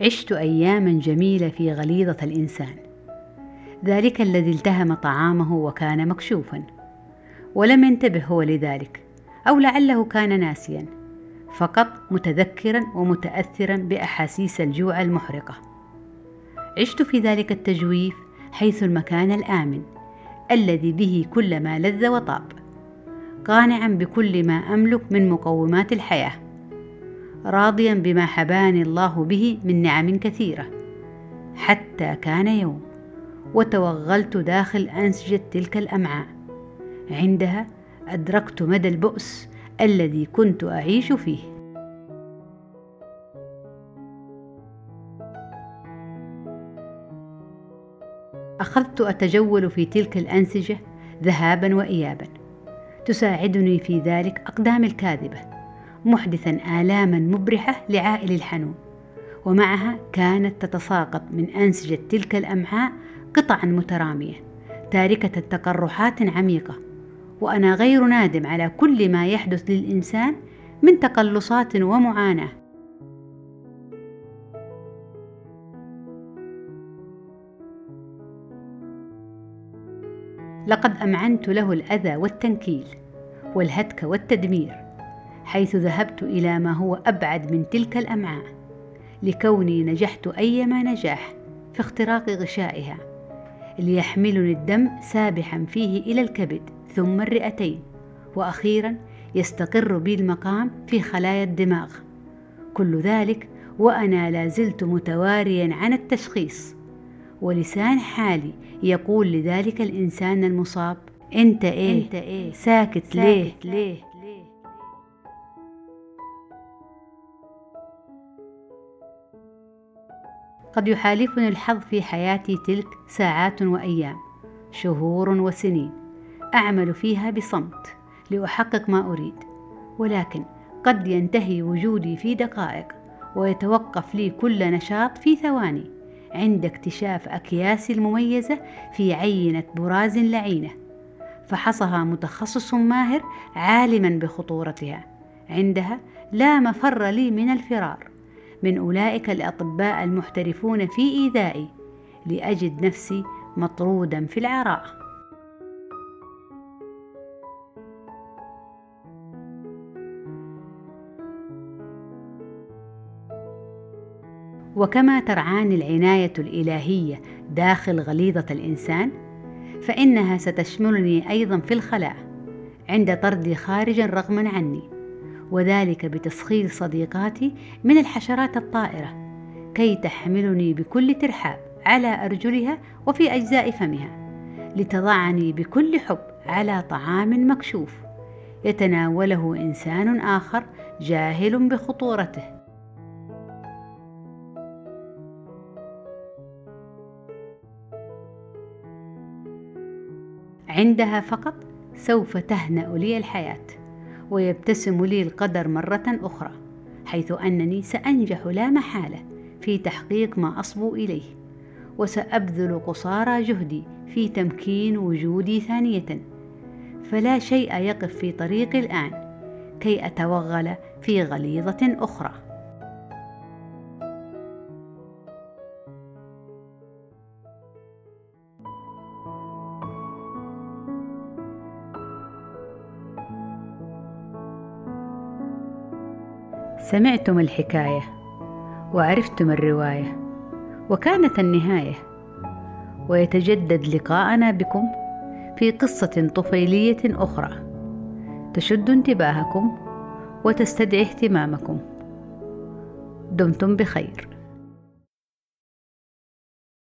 عشت اياما جميلة في غليظة الإنسان. ذلك الذي التهم طعامه وكان مكشوفا. ولم ينتبه هو لذلك أو لعله كان ناسيا. فقط متذكرا ومتاثرا بأحاسيس الجوع المحرقة. عشت في ذلك التجويف حيث المكان الآمن الذي به كل ما لذ وطاب. قانعا بكل ما أملك من مقومات الحياة. راضيا بما حباني الله به من نعم كثيرة حتى كان يوم وتوغلت داخل أنسجة تلك الأمعاء. عندها أدركت مدى البؤس الذي كنت أعيش فيه. أخذت أتجول في تلك الأنسجة ذهابا وايابا تساعدني في ذلك اقدامي الكاذبة. محدثا آلاما مبرحة لعائل الحنون. ومعها كانت تتساقط من أنسجة تلك الأمعاء قطعا مترامية تاركة تقرحات عميقة. وأنا غير نادم على كل ما يحدث للإنسان من تقلصات ومعاناة. لقد أمعنت له الأذى والتنكيل والهتك والتدمير. حيث ذهبت إلى ما هو أبعد من تلك الأمعاء لكوني نجحت أيما نجاح في اختراق غشائها ليحملني الدم سابحا فيه إلى الكبد ثم الرئتين وأخيرا يستقر بي المقام في خلايا الدماغ كل ذلك وأنا لازلت متواريا عن التشخيص ولسان حالي يقول لذلك الإنسان المصاب أنت إيه, أنت إيه؟ ساكت, ساكت ليه, ليه؟ قد يحالفني الحظ في حياتي تلك ساعات وأيام شهور وسنين أعمل فيها بصمت لأحقق ما أريد ولكن قد ينتهي وجودي في دقائق ويتوقف لي كل نشاط في ثواني عند اكتشاف أكياسي المميزة في عينة براز لعينة فحصها متخصص ماهر عالما بخطورتها عندها لا مفر لي من الفرار. من أولئك الأطباء المحترفون في إيذائي لأجد نفسي مطرودا في العراء. وكما ترعاني العناية الإلهية داخل غليظة الإنسان فإنها ستشملني أيضا في الخلاء عند طردي خارجا رغما عني. وذلك بتسخير صديقاتي من الحشرات الطائرة كي تحملني بكل ترحاب على أرجلها وفي أجزاء فمها لتضعني بكل حب على طعام مكشوف يتناوله إنسان آخر جاهل بخطورته. عندها فقط سوف تهنأ لي الحياة. ويبتسم لي القدر مرة أخرى حيث أنني سأنجح لا محالة في تحقيق ما أصبو إليه وسأبذل قصارى جهدي في تمكين وجودي ثانية. فلا شيء يقف في طريقي الآن كي أتوغل في غليظة أخرى. سمعتم الحكاية وعرفتم الرواية وكانت النهاية. ويتجدد لقاءنا بكم في قصة طفيلية أخرى تشد انتباهكم وتستدعي اهتمامكم. دمتم بخير.